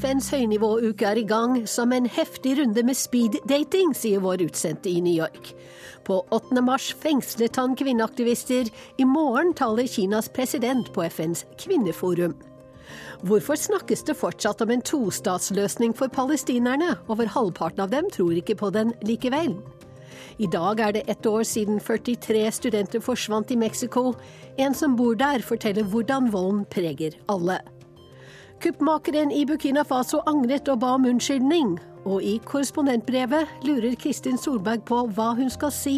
FNs høynivåuke er i gang som en heftig runde med speeddating, sier vår utsendte i New York. På 8. mars fengslet han kvinneaktivister. I morgen taler Kinas president på FNs kvinneforum. Hvorfor snakkes det fortsatt om en tostatsløsning for palestinerne? Over halvparten av dem tror ikke på den likevel. I dag er det ett år siden 43 studenter forsvant i Mexico. En som bor der, forteller hvordan volden preger alle. Kuppmakeren i Burkina Faso angret og ba om unnskyldning. Og i korrespondentbrevet lurer Kristin Solberg på hva hun skal si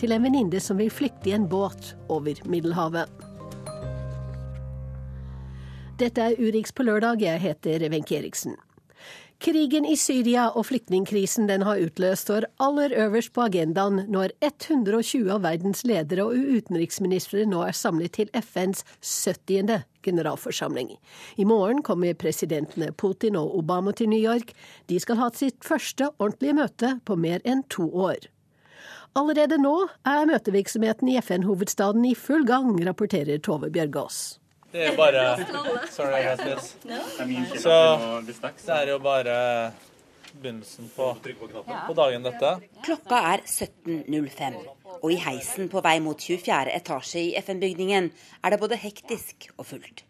til en venninne som vil flykte i en båt over Middelhavet. Dette er Urix på lørdag. Jeg heter Wenche Eriksen. Krigen i Syria og flyktningkrisen den har utløst står aller øverst på agendaen når 120 av verdens ledere og utenriksministre nå er samlet til FNs 70. generalforsamling. I morgen kommer presidentene Putin og Obama til New York. De skal ha sitt første ordentlige møte på mer enn to år. Allerede nå er møtevirksomheten i FN-hovedstaden i full gang, rapporterer Tove Bjørgaas. Det er bare Sorry, I Så det er jo bare begynnelsen på, på dagen, dette. Klokka er 17.05, og i heisen på vei mot 24. etasje i FN-bygningen er det både hektisk og fullt.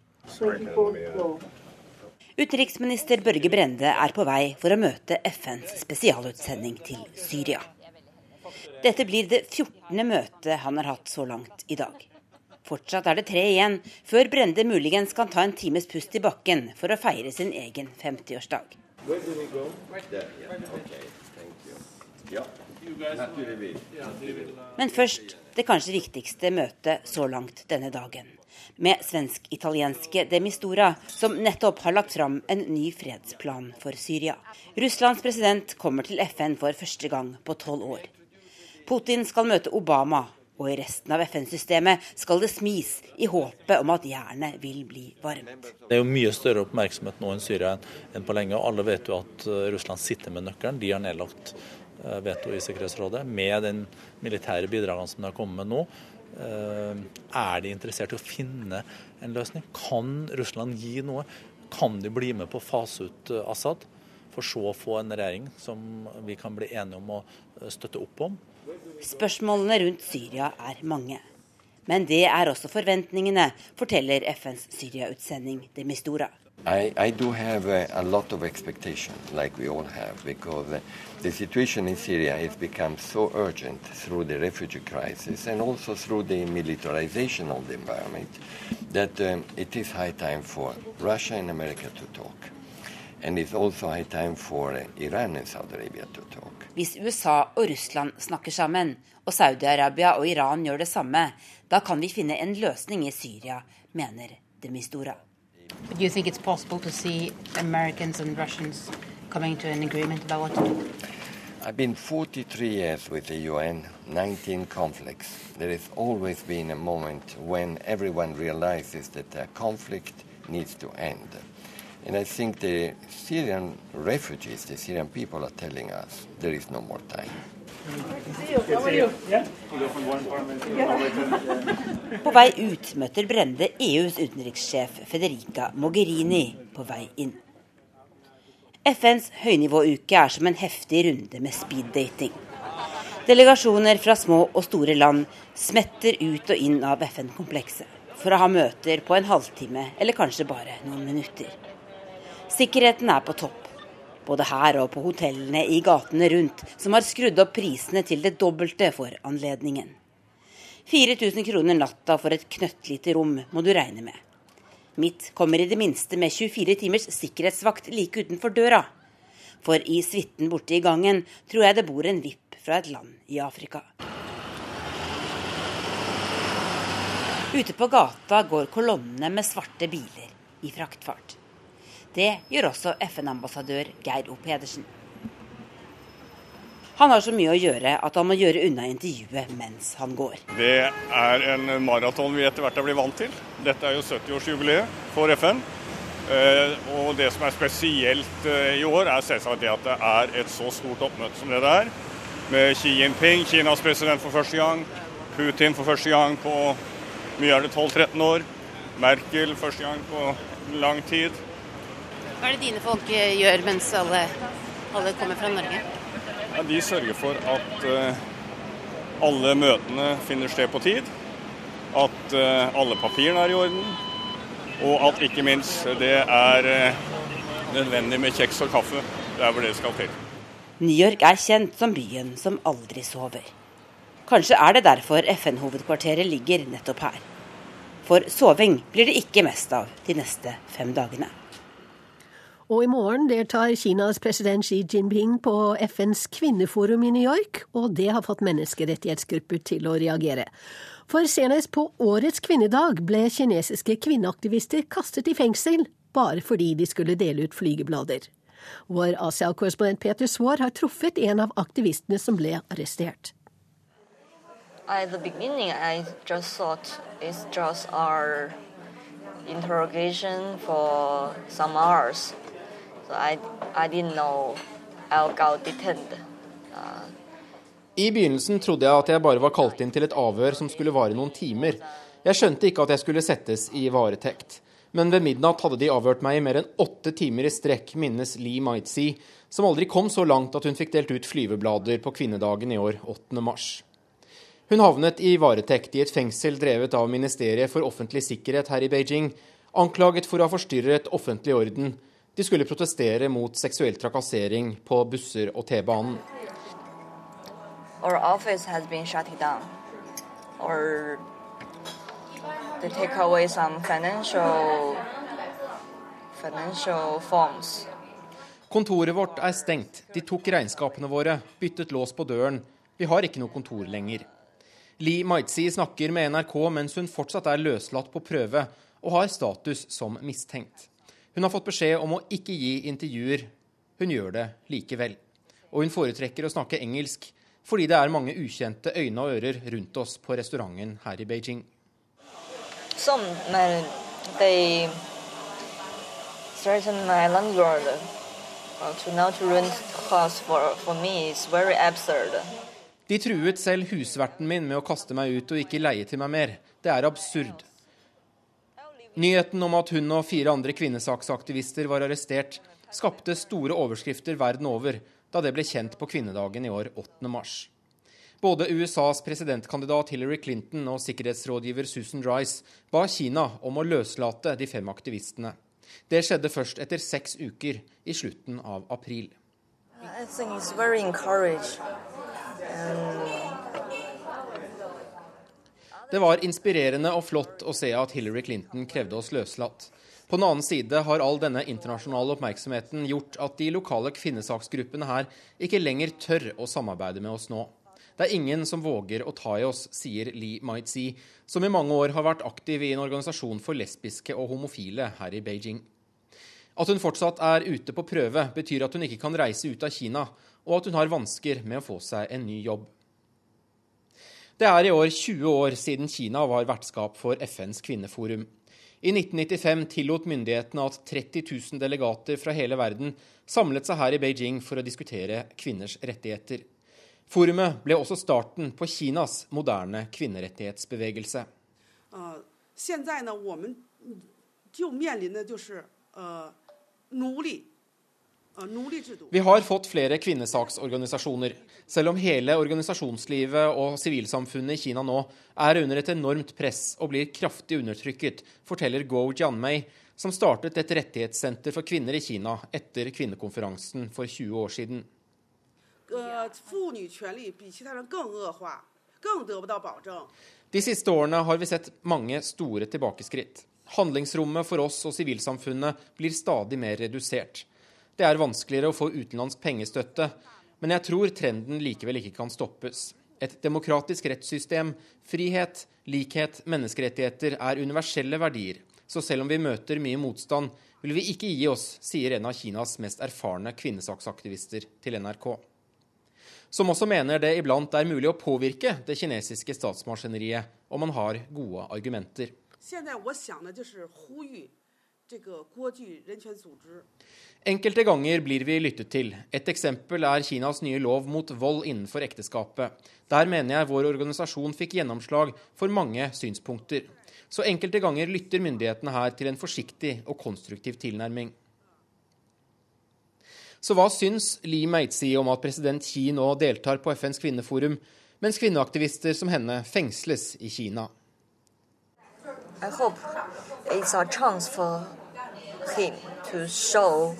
Utenriksminister Børge Brende er på vei for å møte FNs spesialutsending til Syria. Dette blir det 14. møtet han har hatt så langt i dag. Fortsatt er det tre igjen, før Brende muligens kan ta en times pust i bakken for å feire sin egen 50-årsdag. Men først det kanskje viktigste møtet så langt denne dagen. Med svensk-italienske Demistora, som nettopp har lagt fram en ny fredsplan for Syria. Russlands president kommer til FN for første gang på tolv år. Putin skal møte Obama, og i resten av FN-systemet skal det smis i håpet om at jernet vil bli varmt. Det er jo mye større oppmerksomhet nå enn Syria enn på lenge. og Alle vet jo at eh, Russland sitter med nøkkelen. De har nedlagt eh, veto i Sikkerhetsrådet. Med den militære bidragene som de har kommet med nå, eh, er de interessert i å finne en løsning. Kan Russland gi noe? Kan de bli med på å fase ut Assad? For så å få en regjering som vi kan bli enige om å støtte opp om. Spørsmålene rundt Syria er mange. Men det er også forventningene, forteller FNs Syria-utsending Demistora. I, I do have a, a, lot of expectation, like we all have, because uh, the situation Syria so urgent through the refugee crisis and also through the militarization of the environment that um, it is high time for Russia and America to talk. And it's for uh, Iran and Saudi Arabia to talk. Hvis USA og Russland snakker sammen, og Saudi-Arabia og Iran gjør det samme, da kan vi finne en løsning i Syria, mener Demistora. Do you think it's possible to see Americans and Russians coming to an agreement about what to do? I've been 43 years with the UN, 19 conflicts. There has always been a moment when everyone realizes that a conflict needs to end. And I think the Syrian refugees, the Syrian people, are telling us there is no more time. På vei ut møter Brende EUs utenrikssjef Federica Mogherini på vei inn. FNs høynivåuke er som en heftig runde med speeddating. Delegasjoner fra små og store land smetter ut og inn av FN-komplekset for å ha møter på en halvtime eller kanskje bare noen minutter. Sikkerheten er på topp, både her og på hotellene i gatene rundt, som har skrudd opp prisene til det dobbelte for anledningen. 4000 kroner natta for et knøttlite rom må du regne med. Mitt kommer i det minste med 24 timers sikkerhetsvakt like utenfor døra. For i suiten borte i gangen tror jeg det bor en vipp fra et land i Afrika. Ute på gata går kolonnene med svarte biler i fraktfart. Det gjør også FN-ambassadør Geir O. Pedersen. Han har så mye å gjøre at han må gjøre unna intervjuet mens han går. Det er en maraton vi etter hvert er blitt vant til. Dette er jo 70-årsjubileet for FN. Eh, og det som er spesielt eh, i år, er selvsagt det at det er et så stort oppmøte som det det er. Med Xi Jinping, Kinas president for første gang. Putin for første gang på mye er det 12-13 år. Merkel første gang på lang tid. Hva er det dine folk gjør mens alle, alle kommer fra Norge? Ja, de sørger for at uh, alle møtene finner sted på tid. At uh, alle papirene er i orden. Og at ikke minst det er uh, nødvendig med kjeks og kaffe der hvor det skal til. New York er kjent som byen som aldri sover. Kanskje er det derfor FN-hovedkvarteret ligger nettopp her. For soving blir det ikke mest av de neste fem dagene. Og i morgen deltar Kinas president Xi Jinping på FNs kvinneforum i New York, og det har fått menneskerettighetsgrupper til å reagere. For senest på årets kvinnedag ble kinesiske kvinneaktivister kastet i fengsel bare fordi de skulle dele ut flygeblader. Vår Asia-korrespondent Peter Svaar har truffet en av aktivistene som ble arrestert. At the beginning, I just thought it's just our interrogation for some hours. So I, I didn't know I'll go detained. Uh, I begynnelsen trodde jeg at jeg bare var kalt inn til et avhør som skulle vare noen timer. Jeg skjønte ikke at jeg skulle settes i varetekt. Men ved midnatt hadde de avhørt meg i mer enn åtte timer i strekk, minnes Lee Maitzi, som aldri kom så langt at hun fikk delt ut flyveblader på kvinnedagen i år, 8. mars. Hun havnet i varetekt i et fengsel drevet av Ministeriet for offentlig sikkerhet her i Beijing, anklaget for å ha forstyrret offentlig orden de skulle protestere mot seksuell trakassering på busser og T-banen. Kontoret vårt er stengt. De tok regnskapene våre, byttet lås på døren. Vi har ikke noe kontor lenger. Li Maitzi snakker med NRK mens hun fortsatt er løslatt på prøve og har status som mistenkt. Hun har fått beskjed om å ikke gi intervjuer. Hun gjør det likevel. Og hun foretrekker å snakke engelsk fordi det er mange ukjente øyne og ører rundt oss på restauranten her i Beijing. Some, men they threaten my landlord to now to rent house for, for me is very absurd. De truet selv husverten min med å kaste meg ut og ikke leie til meg mer. Det er absurd. Nyheten om at hun og fire andre kvinnesaksaktivister var arrestert, skapte store overskrifter verden over da det ble kjent på kvinnedagen i år 8. mars. Både USAs presidentkandidat Hillary Clinton og sikkerhetsrådgiver Susan Rice ba Kina om å løslate de fem aktivistene. Det skjedde først etter seks uker, i slutten av april. I think it's very encouraged. Det var inspirerende og flott å se at Hillary Clinton krevde oss løslatt. På den annen side har all denne internasjonale oppmerksomheten gjort at de lokale kvinnesaksgruppene her ikke lenger tør å samarbeide med oss nå. Det er ingen som våger å ta i oss, sier Lee Maitzi, som i mange år har vært aktiv i en organisasjon for lesbiske og homofile her i Beijing. At hun fortsatt er ute på prøve, betyr at hun ikke kan reise ut av Kina, og at hun har vansker med å få seg en ny jobb. Det er i år 20 år siden Kina var vertskap for FNs kvinneforum. I 1995 tillot myndighetene at 30 000 delegater fra hele verden samlet seg her i Beijing for å diskutere kvinners rettigheter. Forumet ble også starten på Kinas moderne kvinnerettighetsbevegelse. Uh, vi har fått flere kvinnesaksorganisasjoner, selv om hele organisasjonslivet og sivilsamfunnet i Kina nå er under et enormt press og blir kraftig undertrykket, forteller Go Jianmei, som startet et rettighetssenter for kvinner i Kina etter kvinnekonferansen for 20 år siden. De siste årene har vi sett mange store tilbakeskritt. Handlingsrommet for oss og sivilsamfunnet blir stadig mer redusert. Det er vanskeligere å få utenlandsk pengestøtte, men jeg tror trenden likevel ikke kan stoppes. Et demokratisk rettssystem, frihet, likhet, menneskerettigheter er universelle verdier. Så selv om vi møter mye motstand, vil vi ikke gi oss, sier en av Kinas mest erfarne kvinnesaksaktivister til NRK. Som også mener det iblant er mulig å påvirke det kinesiske statsmaskineriet om man har gode argumenter. 现在我想的就是呼吁 Enkelte ganger blir vi lyttet til. Et eksempel er Kinas nye lov mot vold innenfor ekteskapet. Der mener jeg vår organisasjon fikk gjennomslag for mange synspunkter. Så enkelte ganger lytter myndighetene her til en forsiktig og konstruktiv tilnærming. Så hva syns Li Meitzi om at president Xi nå deltar på FNs kvinneforum, mens kvinneaktivister som henne fengsles i Kina? Jeg hope it's a chance for him to show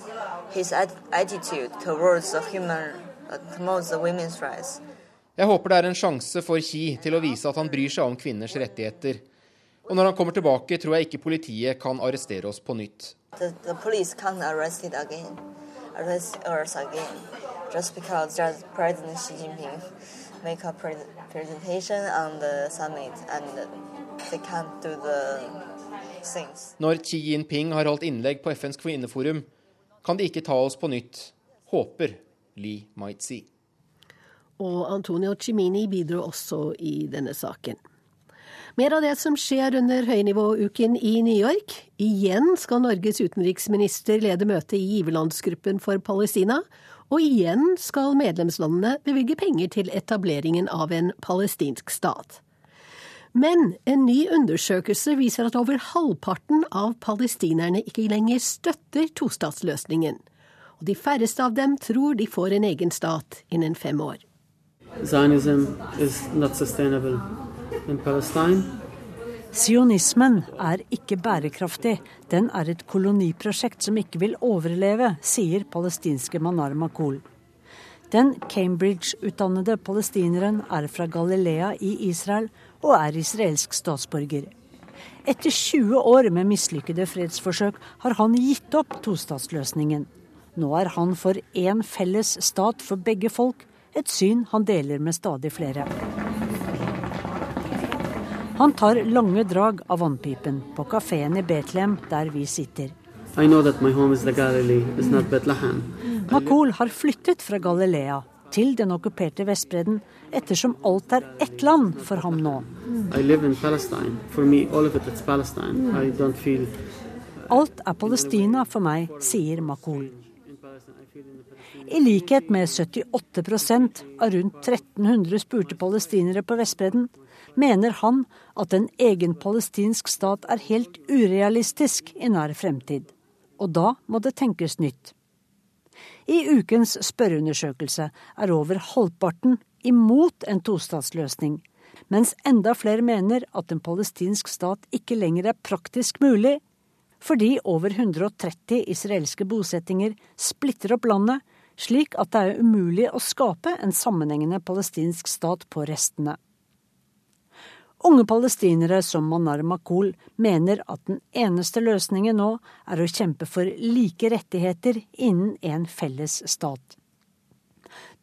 his attitude towards the human, uh, towards the women's rights. Jeg håper det er en sjanse for Xi til å vise at han bryr seg om kvinners rettigheter. Og når han kommer tilbake, tror jeg ikke politiet kan arrestere oss på nytt. The, the police can't arrest it again, arrest us again, just because just President Xi Jinping make a pre presentation on the summit and they can't do the. Når Xi Jinping har holdt innlegg på FNs kvinneforum, kan de ikke ta oss på nytt, håper Li Maitzi. Og Antonio Cimini bidro også i denne saken. Mer av det som skjer under høynivåuken i New York. Igjen skal Norges utenriksminister lede møte i giverlandsgruppen for Palestina. Og igjen skal medlemslandene bevilge penger til etableringen av en palestinsk stat. Men en ny undersøkelse viser at over halvparten av palestinerne ikke lenger støtter tostatsløsningen. Og de færreste av dem tror de får en egen stat innen fem år. Zionism is not sustainable in Palestine. Sionismen er ikke bærekraftig. Den er et koloniprosjekt som ikke vil overleve, sier palestinske Manar Makul. Den Cambridge-utdannede palestineren er fra Galilea i Israel og er israelsk statsborger. Etter 20 år med mislykkede fredsforsøk har han gitt opp tostatsløsningen. Nå er han for én felles stat for begge folk, et syn han deler med stadig flere. Han tar lange drag av vannpipen på kafeen i Betlehem, der vi sitter. Makol har flyttet fra Galilea til den okkuperte Vestbredden, ettersom alt er ett land for ham nå. Alt er Palestina for meg, sier Makul. I likhet med 78% av rundt 1300 spurte palestinere på Vestbredden, mener han at en egen palestinsk stat er helt urealistisk i nær fremtid. Og da må det tenkes nytt. I ukens spørreundersøkelse er over halvparten imot en tostatsløsning, mens enda flere mener at en palestinsk stat ikke lenger er praktisk mulig, fordi over 130 israelske bosettinger splitter opp landet, slik at det er umulig å skape en sammenhengende palestinsk stat på restene. Unge palestinere som Manar Makul mener at den eneste løsningen nå er å kjempe for like rettigheter innen en felles stat.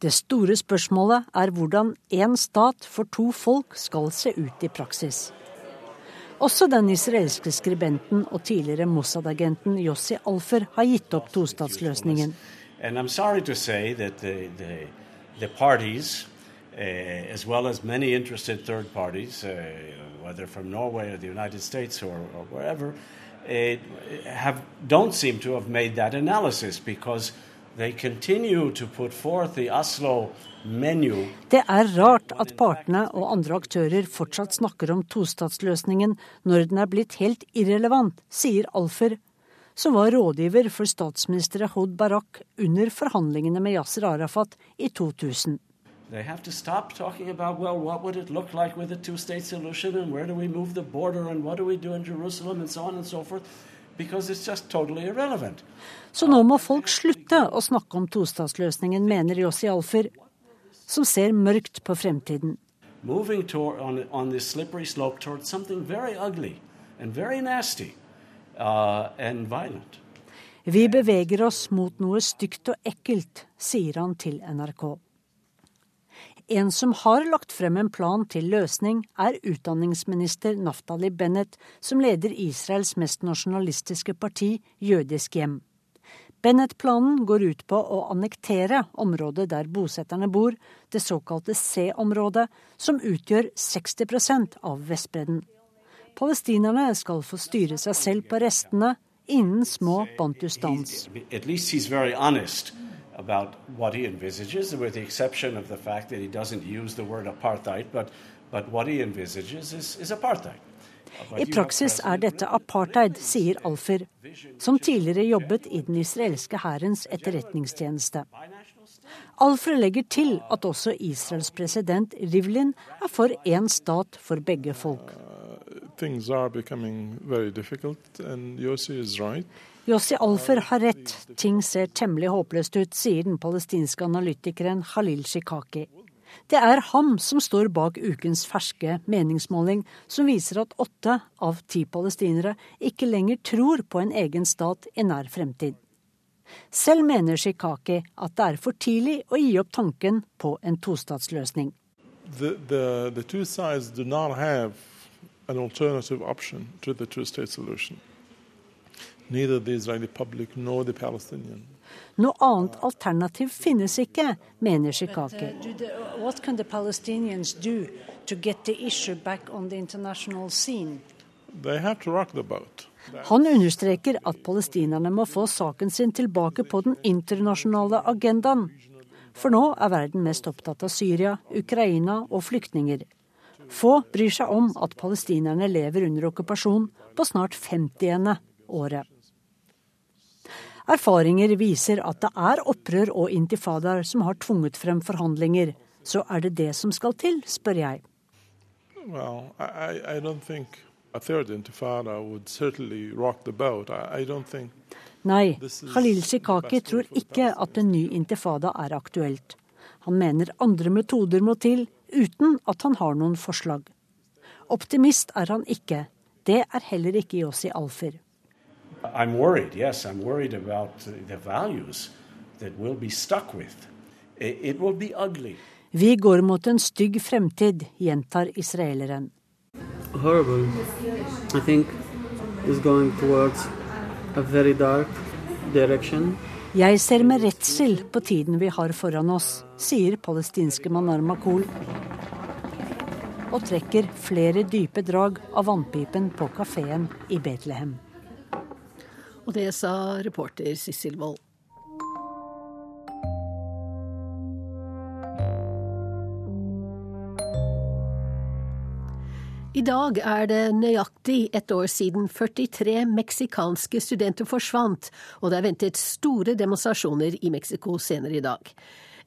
Det store spørsmålet er hvordan én stat for to folk skal se ut i praksis. Også den israelske skribenten og tidligere Mossad-agenten Yossi Alfer har gitt opp tostatsløsningen. And I'm sorry to say that the, the, the uh, as well as many interested third parties, uh, whether from Norway or the United States or, or wherever, uh, have, don't seem to have made that analysis because they continue to put forth the Oslo. Det er rart at partene og andre aktører fortsatt snakker om tostatsløsningen når den er blitt helt irrelevant, sier Alfer som var rådgiver for statsminister Hod Barak under forhandlingene med Yasser Arafat i 2000. They have to stop talking about, well, what would it look like with a two-state solution, and where do we move the border, and what do we do in Jerusalem, and so on and so forth, because it's just totally. Så nå må folk slutte å snakke om tostatsløsningen, mener Yossi Alfer, som ser mørkt på fremtiden. Toward, on, on very nasty. Uh, Vi beveger oss mot noe stygt og ekkelt, sier han til NRK. En som har lagt frem en plan til løsning, er utdanningsminister Naftali Bennett, som leder Israels mest nasjonalistiske parti, Jødisk hjem. Bennett-planen går ut på å annektere området der bosetterne bor, det såkalte C-området, som utgjør 60% av Vestbredden. Palestinerne skal få styre seg selv på restene innen små bantustans. About what he envisages, with the exception of the fact that he doesn't use the word apartheid, but, but what he envisages is, is apartheid. I praksis er dette apartheid, sier Alfer, som tidligere jobbet i den israelske hærens etterretningstjeneste. Alfer legger til at også Israels president Rivlin er for én stat for begge folk. Yossi Alfer har rett, ting ser temmelig håpløst ut, sier den palestinske analytikeren Halil Shikaki. Det er ham som står bak ukens ferske meningsmåling, som viser at åtte av ti palestinere ikke lenger tror på en egen stat i nær fremtid. Selv mener Shikaki at det er for tidlig å gi opp tanken på en tostatsløsning. The, the, the two sides do not have an alternative. Noe annet alternativ finnes ikke, mener Shikaki. Han understreker at palestinerne må få saken sin tilbake på den internasjonale agendaen. For nå er verden mest opptatt av Syria, Ukraina og flyktninger. Få bryr seg om at palestinerne lever under okkupasjon på snart 50. året. Erfaringer viser at det er opprør og intifadaer som har tvunget frem forhandlinger. Så er det det som skal til, spør jeg. Well, I, I Nei, Khalil Shikaki tror ikke at en ny intifada er aktuelt. Han mener andre metoder må til, uten at han har noen forslag. Optimist er han ikke. Det er heller ikke Yossi Alfer. I'm worried, yes, I'm worried about the values that we'll be stuck with. It will be ugly. Vi går mot en stygg fremtid, gjentar israeleren. Horrible. I think it's going towards a very dark direction. Jeg ser med redsel på tiden vi har foran oss, sier palestinske Manar Makul. Og trekker flere dype drag av vannpipen på kafeen i Betlehem. Og det sa reporter Sissel Wold. I dag er det nøyaktig ett år siden 43 meksikanske studenter forsvant, og det er ventet store demonstrasjoner i Mexico senere i dag.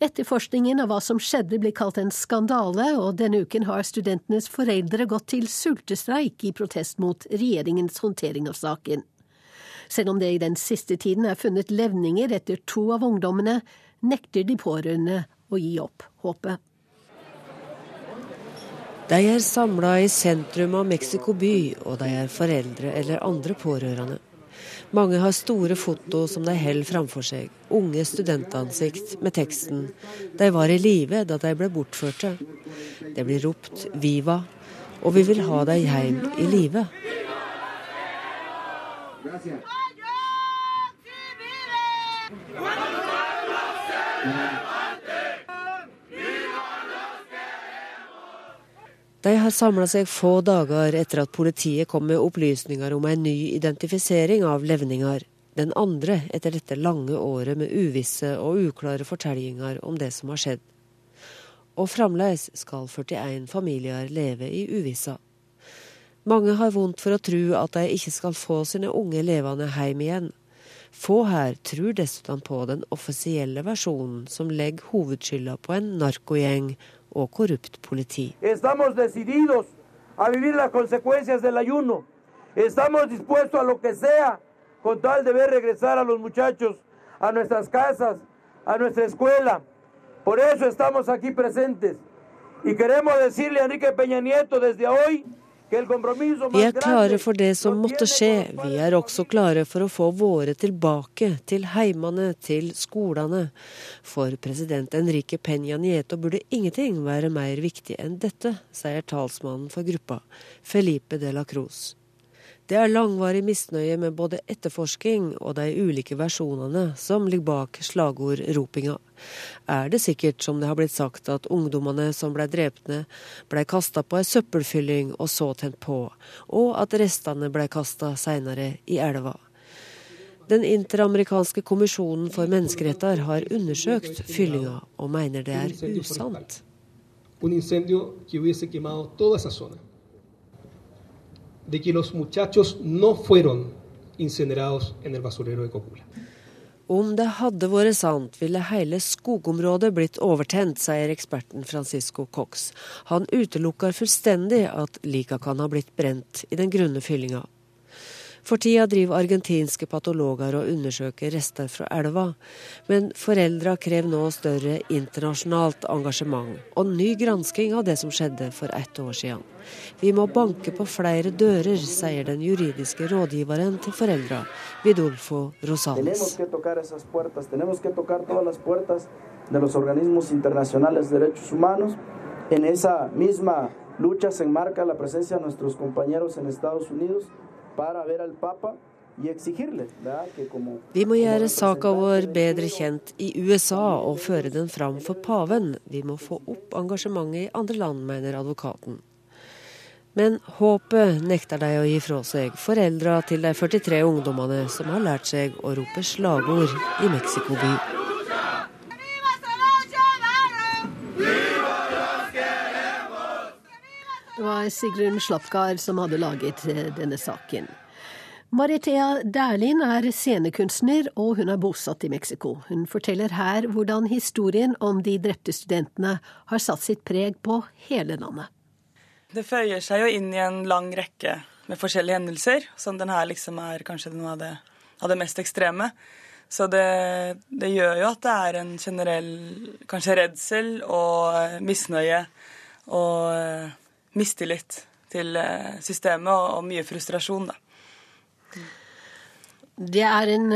Etterforskningen av hva som skjedde blir kalt en skandale, og denne uken har studentenes foreldre gått til sultestreik i protest mot regjeringens håndtering av saken. Selv om det i den siste tiden er funnet levninger etter to av ungdommene, nekter de pårørende å gi opp håpet. De er samla i sentrum av Mexico by, og de er foreldre eller andre pårørende. Mange har store foto som de holder framfor seg, unge studentansikt med teksten 'De var i live da de ble bortførte'. Det blir ropt 'Viva', og vi vil ha deg hjem i live. De har samla seg få dager etter at politiet kom med opplysninger om en ny identifisering av levninger. Den andre etter dette lange året med uvisse og uklare fortellinger om det som har skjedd. Og fremdeles skal 41 familier leve i uvissa. Mange har vondt for å tro at de ikke skal få sine unge levende hjem igjen. Få her tror dessuten på den offisielle versjonen som legger hovedskylda på en narkogjeng og korrupt politi. Estamos dispuestos a lo que sea con tal de ver regresar a los muchachos a nuestras casas, a nuestra escuela. Por eso estamos aquí presentes. Y queremos decirle a Enrique Peña Nieto desde hoy vi er klare for det som måtte skje, vi er også klare for å få våre tilbake, til heimene, til skolene. For president Enrique Peña Nieto burde ingenting være mer viktig enn dette, sier talsmannen for gruppa, Felipe de la Cruz. Det er langvarig misnøye med både etterforsking og de ulike versjonene som ligger bak slagordropinga. Er det sikkert, som det har blitt sagt, at ungdommene som ble drepne, ble kasta på ei søppelfylling og så tent på, og at restene ble kasta seinere i elva? Den interamerikanske kommisjonen for menneskeretter har undersøkt fyllinga, og mener det er usant. Un incendio que hubiese quemado toda esa zona. De que los muchachos no fueron incinerados en el basurero de Cocula. Om det hadde vært sant, ville hele skogområdet blitt overtent, sier eksperten Francisco Cox. Han utelukker fullstendig at lika kan ha blitt brent i den grunne fyllinga. For tida driver argentinske patologer og undersøker rester fra elva. Men foreldra krever nå større internasjonalt engasjement og ny gransking av det som skjedde for ett år siden. Vi må banke på flere dører, sier den juridiske rådgiveren til foreldra, Vidolfo Rosales. En esa misma lucha se enmarca la presencia de nuestros compañeros en Estados Unidos vi må gjøre saka vår bedre kjent i USA og føre den fram for paven. Vi må få opp engasjementet i andre land, mener advokaten. Men håpet nekter de å gi fra seg, foreldra til de 43 ungdommene som har lært seg å rope slagord i Mexico by. Det var Sigrun Slapgard som hadde laget eh, denne saken. Maritea Dæhlin er scenekunstner, og hun er bosatt i Mexico. Hun forteller her hvordan historien om de drepte studentene har satt sitt preg på hele landet. Det føyer seg jo inn i en lang rekke med forskjellige hendelser, som den her liksom er kanskje noe av det, av det mest ekstreme. Så det, det, gjør jo at det er en generell kanskje redsel og misnøye og mistillit til eh, systemet og, og mye frustrasjon, da. Det er en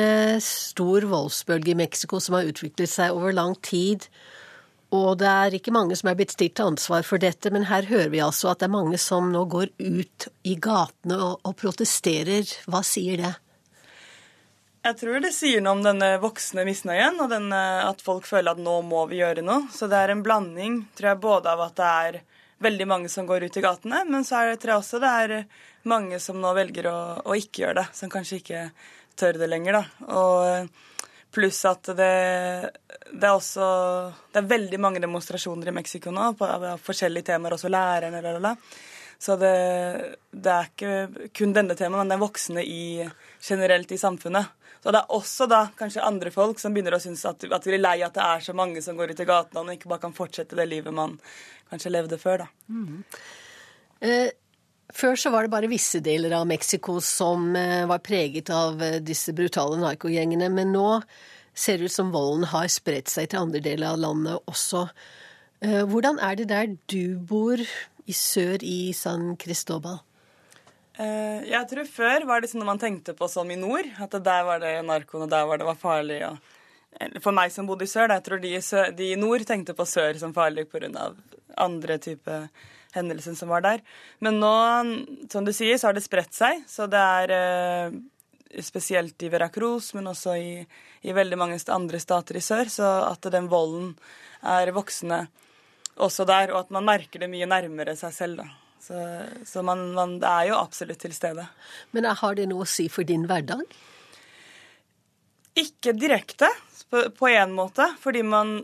stor voldsbølge i Mexico som har utviklet seg over lang tid. Og det er ikke mange som er blitt stilt til ansvar for dette, men her hører vi altså at det er mange som nå går ut i gatene og, og protesterer. Hva sier det? Jeg tror det sier noe om denne voksne misnøyen, og denne, at folk føler at nå må vi gjøre noe. Så det er en blanding, tror jeg, både av at det er veldig mange som går ut i gatene, men så er det, tror jeg også det er mange som nå velger å, å ikke gjøre det. Som kanskje ikke tør det lenger, da. Og pluss at det, det, er også Det er veldig mange demonstrasjoner i Mexico nå på, på forskjellige temaer, også lærerne, lalala. Så det, det, er ikke kun denne temaet, men det er voksne i, generelt i samfunnet. Så det er også da kanskje andre folk som begynner å synes at, at de er lei at det er så mange som går ut i gatene, og ikke bare kan fortsette det livet man kanskje levde før, da. Mm. Eh, før så var det bare visse deler av Mexico som eh, var preget av eh, disse brutale narkogjengene, men nå ser det ut som volden har spredt seg til andre deler av landet også. Eh, hvordan er det der du bor i sør i San Cristobal? Jeg tror før var det sånn man tenkte på som i nord, at der var det narkoen og der var det var farlig. For meg som bodde i sør, jeg tror de, de i nord tenkte på sør som farlig pga. andre typer hendelsen som var der. Men nå, som du sier, så har det spredt seg. Så det er eh, spesielt i Veracruz, men også i, i, veldig mange andre stater i sør, så at den volden er voksende også der, og at man merker det mye nærmere seg selv. da. Så, så man, man, det er jo absolutt til stede. Men har det noe å si for din hverdag? Ikke direkte, på en måte. Fordi man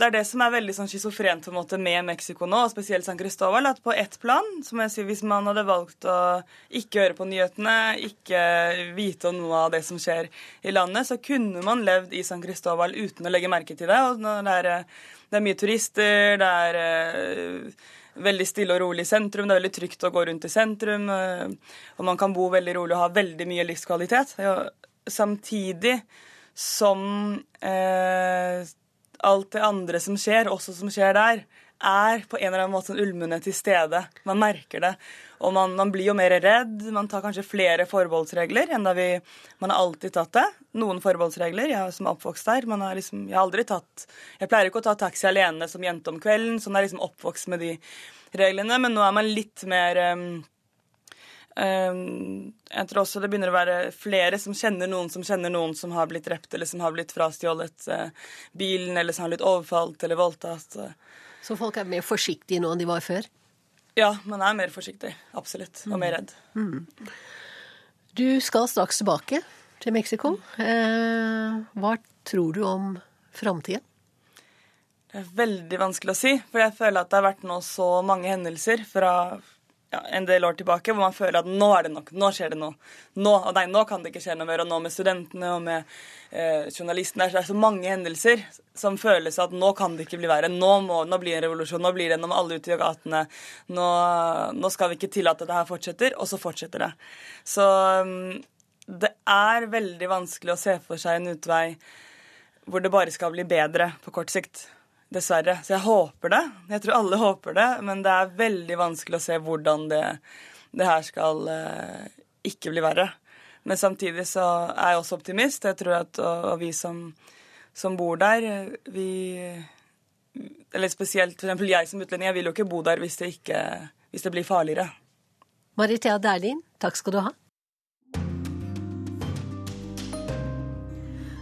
det er det som er veldig sånn schizofrent på en måte med Mexico nå, og spesielt San Cristobal. At på ett plan, som jeg sier, hvis man hadde valgt å ikke høre på nyhetene, ikke vite om noe av det som skjer i landet, så kunne man levd i San Cristobal uten å legge merke til det. Og det er, det er mye turister, det er uh, veldig stille og rolig i sentrum. Det er veldig trygt å gå rundt i sentrum. Uh, og man kan bo veldig rolig og ha veldig mye livskvalitet. samtidig som eh, alt det andre som skjer, også som skjer der, er på en eller annen måte sånn ulmende til stede. Man merker det. Og man, man, blir jo mer redd. Man tar kanskje flere forbeholdsregler enn da vi Man har alltid tatt det. Noen forbeholdsregler. Jeg som er oppvokst der. Man har liksom, jeg har aldri tatt Jeg pleier ikke å ta taxi alene som jente om kvelden, sånn er liksom oppvokst med de reglene. Men nå er man litt mer um, jeg tror også det begynner å være flere som kjenner noen som kjenner noen som har blitt drept, eller som har blitt frastjålet eh, bilen, eller som har blitt overfalt eller voldtatt. Så folk er mer forsiktige nå enn de var før? Ja, man er mer forsiktig. Absolutt. Og mer redd. Mm. Du skal straks tilbake til Mexico. Eh, hva tror du om framtida? Det er veldig vanskelig å si, for jeg føler at det har vært nå så mange hendelser fra ja, en del år tilbake, hvor man føler at nå er det nok, nå skjer det noe. Nå, og nei, nå kan det ikke skje noe mer. Og nå med studentene og med eh, journalistene Det er så mange hendelser som føles at nå kan det ikke bli verre. Nå, må, nå blir det en revolusjon, nå blir det, må alle ut i gatene. Nå, nå skal vi ikke tillate at det her fortsetter, og så fortsetter det. Så um, det er veldig vanskelig å se for seg en utvei hvor det bare skal bli bedre på kort sikt. Dessverre. Så jeg håper det. Jeg tror alle håper det, men det er veldig vanskelig å se hvordan det, det her skal eh, ikke bli verre. Men samtidig så er jeg også optimist. Jeg tror at og, og vi som, som, bor der, vi Eller spesielt f.eks. jeg som utlending, jeg vil jo ikke bo der hvis det, ikke, hvis det blir farligere. Maritea Dæhlin, takk skal du ha.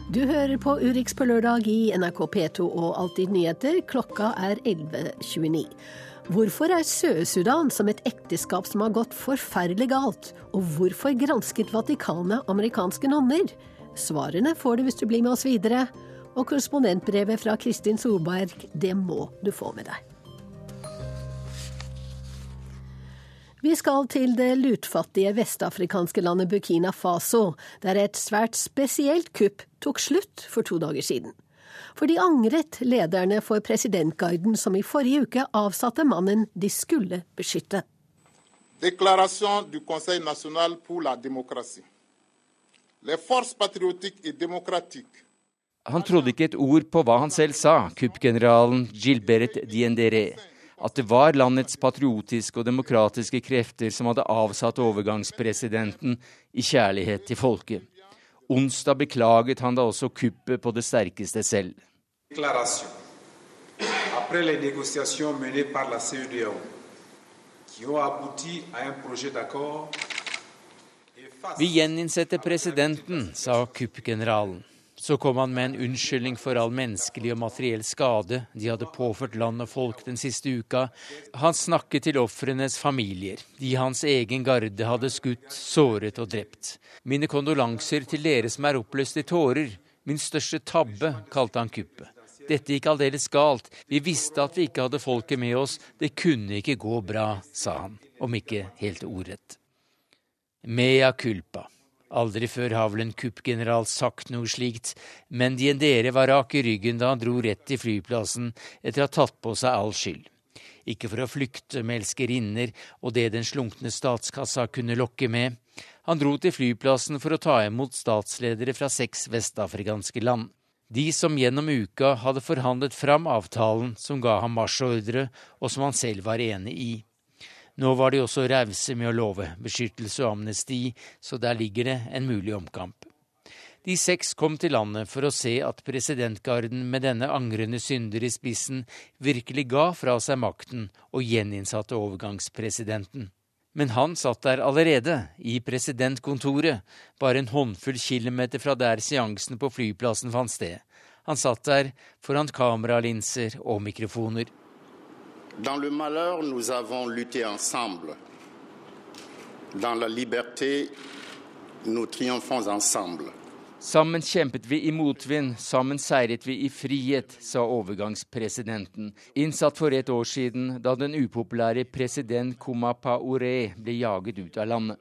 Du hører på Urix på lørdag i NRK P2 og Alltid nyheter. Klokka er 11.29. Hvorfor er Sør-Sudan som et ekteskap som har gått forferdelig galt? Og hvorfor gransket Vatikanet amerikanske nonner? Svarene får du hvis du blir med oss videre. Og korrespondentbrevet fra Kristin Solberg, det må du få med deg. Vi skal til det lutfattige vestafrikanske landet Burkina Faso, der et svært spesielt kupp tok slutt for to dager siden. For de angret lederne for presidentguiden som i forrige uke avsatte mannen de skulle beskytte. Déclaration du Conseil national pour la démocratie. Les forces patriotiques et démocratiques han trodde ikke et ord på hva han selv sa, kuppgeneralen Gilbert Diendere at det var landets patriotiske og demokratiske krefter som hadde avsatt overgangspresidenten i kjærlighet til folket. Onsdag beklaget han da også kuppet på det sterkeste selv. Après les négociations menées par la CEDEAO, qui ont abouti à un projet d'accord vi gjeninnsetter presidenten, sa kuppgeneralen. Så kom han med en unnskyldning for all menneskelig og materiell skade de hadde påført land og folk den siste uka. Han snakket til ofrenes familier, de hans egen garde hadde skutt, såret og drept. Mine kondolanser til dere som er oppløst i tårer. Min største tabbe, kalte han kuppet. Dette gikk aldeles galt. Vi visste at vi ikke hadde folket med oss. Det kunne ikke gå bra, sa han, om ikke helt ordrett. Mea culpa. Aldri før har vel en kuppgeneral sagt noe slikt, men Diendere var rak i ryggen da han dro rett til flyplassen etter å ha tatt på seg all skyld. Ikke for å flykte med elskerinner og det den slunkne statskassa kunne lokke med. Han dro til flyplassen for å ta imot statsledere fra seks vestafrikanske land. De som gjennom uka hadde forhandlet fram avtalen som ga ham marsjordre, og som han selv var enig i. Nå var de også rause med å love beskyttelse og amnesti, så der ligger det en mulig omkamp. De seks kom til landet for å se at presidentgarden med denne angrende synder i spissen virkelig ga fra seg makten og gjeninnsatte overgangspresidenten. Men han satt der allerede, i presidentkontoret, bare en håndfull kilometer fra der seansen på flyplassen fant sted. Han satt der foran kameralinser og mikrofoner. Dans le malheur, nous avons lutté ensemble. Dans la liberté, nous triomphons ensemble. Sammen kjempet vi i motvind, sammen seiret vi i frihet, sa overgangspresidenten, innsatt for et år siden da den upopulære president Kumapa Ore ble jaget ut av landet.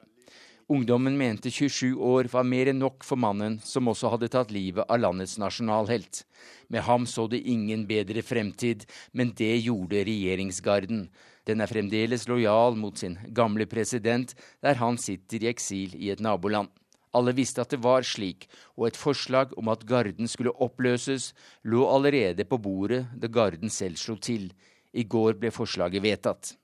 Ungdommen mente 27 år var mer enn nok for mannen, som også hadde tatt livet av landets nasjonalhelt. Med ham så det ingen bedre fremtid, men det gjorde regjeringsgarden. Den er fremdeles lojal mot sin gamle president, der han sitter i eksil i et naboland. Alle visste at det var slik, og et forslag om at Garden skulle oppløses, lå allerede på bordet da Garden selv slo til. I går ble forslaget vedtatt.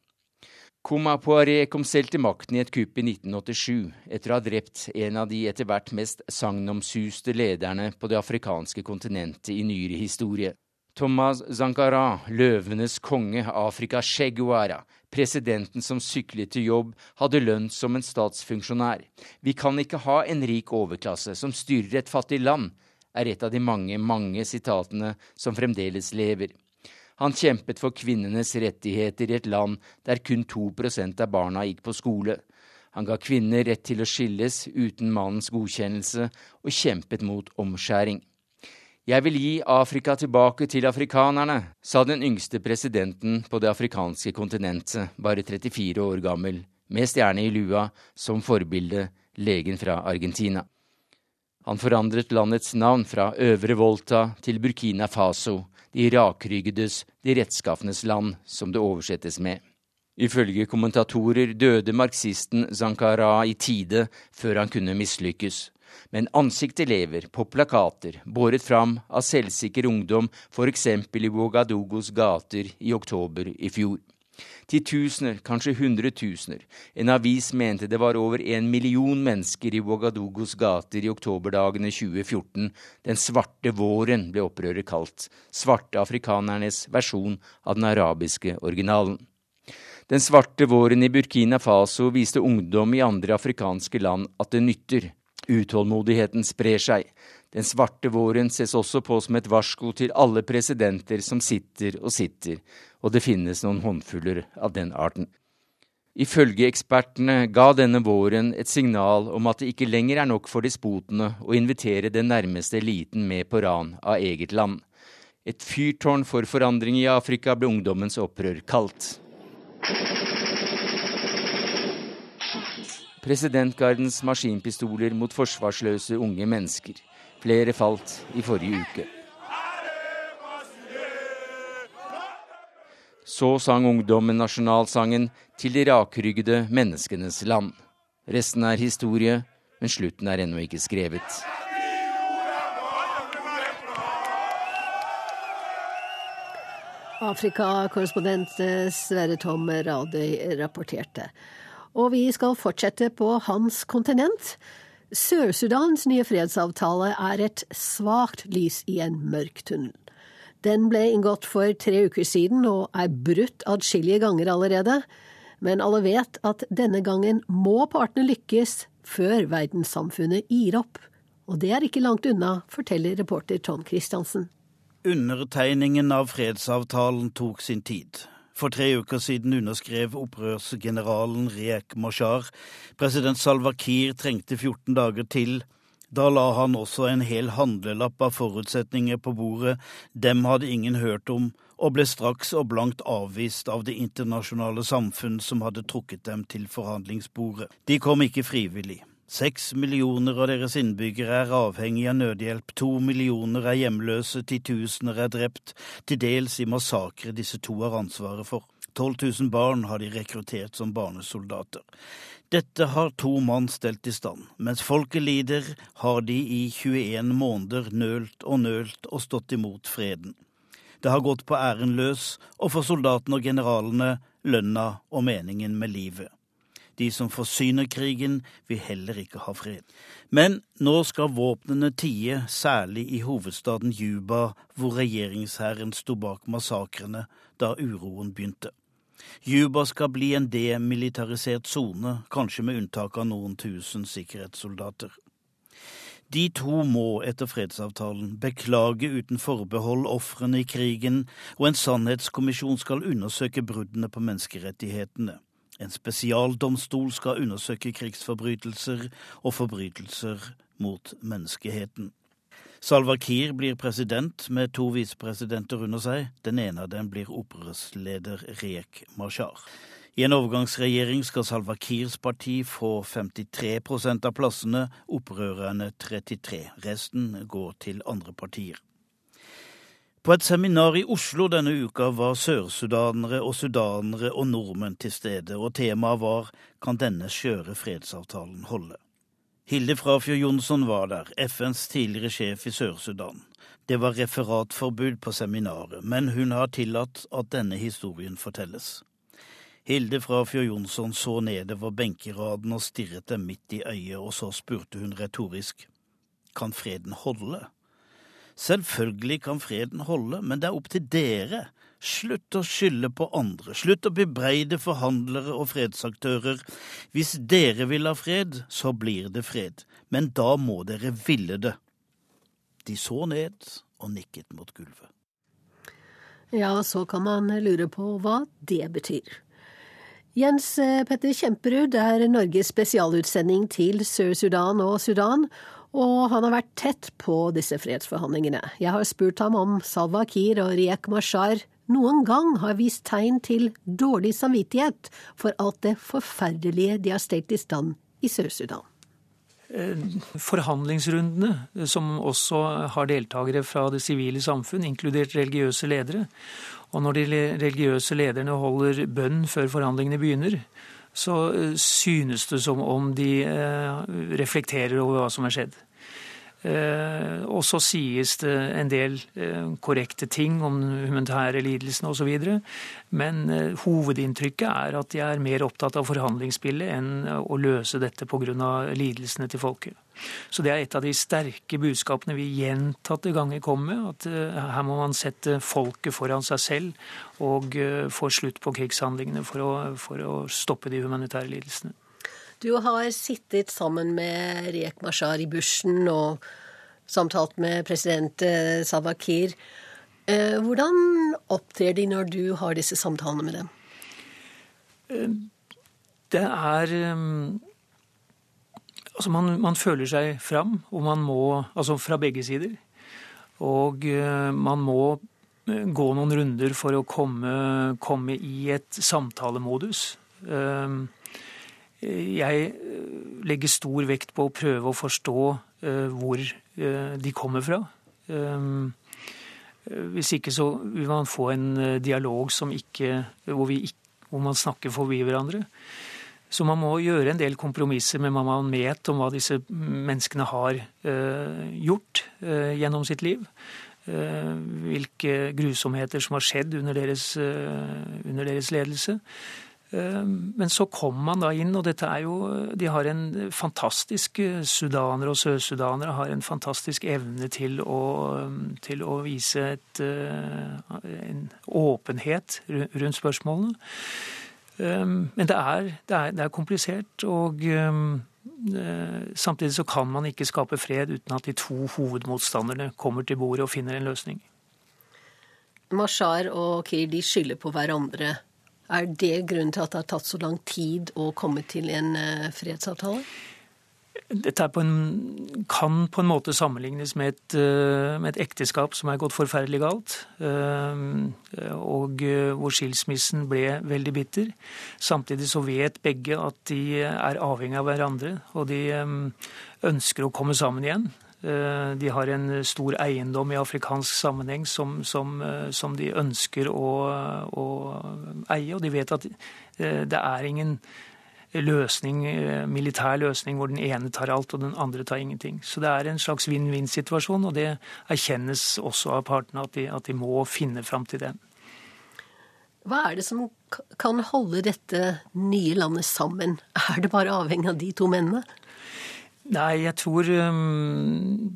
Koma Poiré kom selv til makten i et kupp i 1987, etter å ha drept en av de etter hvert mest sagnomsuste lederne på det afrikanske kontinentet i nyere historie. Thomas Zankara, løvenes konge, Afrika Cheguara, presidenten som syklet til jobb, hadde lønn som en statsfunksjonær. Vi kan ikke ha en rik overklasse som styrer et fattig land, er et av de mange, mange sitatene som fremdeles lever. Han kjempet for kvinnenes rettigheter i et land der kun 2% av barna gikk på skole. Han ga kvinner rett til å skilles uten mannens godkjennelse, og kjempet mot omskjæring. Jeg vil gi Afrika tilbake til afrikanerne, sa den yngste presidenten på det afrikanske kontinentet, bare 34 år gammel, med stjerne i lua som forbilde, legen fra Argentina. Han forandret landets navn fra Øvre Volta til Burkina Faso, de rakryggedes, de rettskaffenes land, som det oversettes med. Ifølge kommentatorer døde marxisten Zankara i tide før han kunne mislykkes. Men ansiktet lever på plakater båret fram av selvsikker ungdom, f.eks. i Bogadogos gater i oktober i fjor. Titusener, kanskje hundretusener. En avis mente det var over en million mennesker i Ouagadugos gater i oktoberdagene 2014. Den svarte våren ble opprøret kalt. Svarte afrikanernes versjon av den arabiske originalen. Den svarte våren i Burkina Faso viste ungdom i andre afrikanske land at det nytter. Utålmodigheten sprer seg. Den svarte våren ses også på som et varsko til alle presidenter som sitter og sitter, og det finnes noen håndfuller av den arten. Ifølge ekspertene ga denne våren et signal om at det ikke lenger er nok for despotene å invitere den nærmeste eliten med på ran av eget land. Et fyrtårn for forandring i Afrika ble ungdommens opprør kalt. Presidentgardens maskinpistoler mot forsvarsløse unge mennesker. Flere falt i forrige uke. Så sang ungdommen nasjonalsangen til de rakryggede menneskenes land. Resten er historie, men slutten er ennå ikke skrevet. Afrikakorrespondent eh, Sverre Tom Radøy rapporterte. Og vi skal fortsette på hans kontinent. Sør-Sudans nye fredsavtale er et svakt lys i en mørk tunnel. Den ble inngått for tre uker siden og er brutt adskillige ganger allerede. Men alle vet at denne gangen må partene lykkes før verdenssamfunnet gir opp. Og det er ikke langt unna, forteller reporter Trond Christiansen. Undertegningen av fredsavtalen tok sin tid. For tre uker siden underskrev opprørsgeneralen Riek Mashar. President Salva Kiir trengte 14 dager til. Da la han også en hel handlelapp av forutsetninger på bordet. Dem hadde ingen hørt om, og ble straks og blankt avvist av det internasjonale samfunn som hadde trukket dem til forhandlingsbordet. De kom ikke frivillig. Seks millioner av deres innbyggere er avhengig av nødhjelp, to millioner er hjemløse, titusener er drept, til dels i massakre disse to har ansvaret for. 12 000 barn har de rekruttert som barnesoldater. Dette har to mann stelt i stand. Mens folket lider, har de i 21 måneder nølt og nølt og stått imot freden. Det har gått på æren løs, og for soldatene og generalene lønna og meningen med livet. De som forsyner krigen, vil heller ikke ha fred. Men nå skal våpnene tie, særlig i hovedstaden Juba, hvor regjeringshæren sto bak massakrene da uroen begynte. Juba skal bli en demilitarisert sone, kanskje med unntak av noen tusen sikkerhetssoldater. De to må etter fredsavtalen beklage uten forbehold ofrene i krigen, og en sannhetskommisjon skal undersøke bruddene på menneskerettighetene. En spesialdomstol skal undersøke krigsforbrytelser og forbrytelser mot menneskeheten. Salva Kiir blir president med to visepresidenter under seg. Den ene av dem blir opprørsleder Rek Mashar. I en overgangsregjering skal Salva Kiirs parti få 53% av plassene, opprørerne 33. Resten går til andre partier. På et seminar i Oslo denne uka var sørsudanere og sudanere og nordmenn til stede, og temaet var Kan denne skjøre fredsavtalen holde? Hilde Frafjord Jonsson var der, FNs tidligere sjef i Sør-Sudan. Det var referatforbud på seminaret, men hun har tillatt at denne historien fortelles. Hilde Frafjord Jonsson så nedover benkeraden og stirret dem midt i øyet, og så spurte hun retorisk Kan freden holde? Selvfølgelig kan freden holde, men det er opp til dere. Slutt å skylde på andre, slutt å bebreide forhandlere og fredsaktører. Hvis dere vil ha fred, så blir det fred, men da må dere ville det. De så ned og nikket mot gulvet. Ja, så kan man lure på hva det betyr. Jens Petter Kjemperud er Norges spesialutsending til Sør-Sudan og Sudan, og han har vært tett på disse fredsforhandlingene. Jeg har spurt ham om Salwa Kiir og Riek Mashar noen gang har vist tegn til dårlig samvittighet for alt det forferdelige de har stelt i stand i Sør-Sudan. Eh, forhandlingsrundene, som også har deltakere fra det sivile samfunn, inkludert religiøse ledere. Og når de religiøse lederne holder bønn før forhandlingene begynner, så eh, synes det som om de reflekterer over hva som har skjedd. Eh, og så sies det en del eh, korrekte ting om humanitære lidelsen osv. Men eh, hovedinntrykket er at de er mer opptatt av forhandlingsspillet enn å løse dette pga. lidelsene til folket. Så det er et av de sterke budskapene vi gjentatte ganger kommer med. At her må man sette folket foran seg selv og få slutt på krigshandlingene for å, for å stoppe de humanitære lidelsene. Du har sittet sammen med Riek Mashar i bushen og samtalt med president Savakir. Kiir. Eh, hvordan opptrer de når du har disse samtalene med dem? Eh, det er Altså, man, man føler seg fram, og man må Altså fra begge sider. Og man må gå noen runder for å komme, komme i et samtalemodus. Jeg eh, legger stor vekt på å prøve å forstå eh, hvor eh, de kommer fra. Hvis ikke så vil man få en dialog ikke, hvor, vi, hvor man snakker forbi hverandre. Så man må gjøre en del kompromisser med hva man vet om hva disse menneskene har gjort gjennom sitt liv. hvilke grusomheter som har skjedd under deres, under deres ledelse. Eh, men så kommer man da inn, og dette er jo De har en fantastisk eh, Sudanere og sørsudanere har en fantastisk evne til å, til å vise et, eh, en åpenhet rundt spørsmålene. Men det er, det er, det er komplisert, og samtidig så kan man ikke skape fred uten at de to hovedmotstanderne kommer til bordet og finner en løsning. Mashar og Kir de skylder på hverandre er det grunnen til at det har tatt så lang tid å komme til en eh, fredsavtale? Dette på en, kan på en måte sammenlignes med et, eh, med et, ekteskap som er gått forferdelig galt, eh, og hvor skilsmissen ble veldig bitter. Samtidig så vet begge at de er avhengig av hverandre, og de ønsker å komme sammen igjen. Eh, de har en stor eiendom i afrikansk sammenheng som, som, eh, som de ønsker å, å, eie. Og de vet at eh, det er ingen løsning, militær løsning hvor den ene tar alt og den andre tar ingenting. Så det er en slags vinn-vinn-situasjon, og det erkjennes også av partene at de, at de må finne fram til den. Hva er det som kan holde dette nye landet sammen? Er det bare avhengig av de to mennene? Nei, jeg tror um,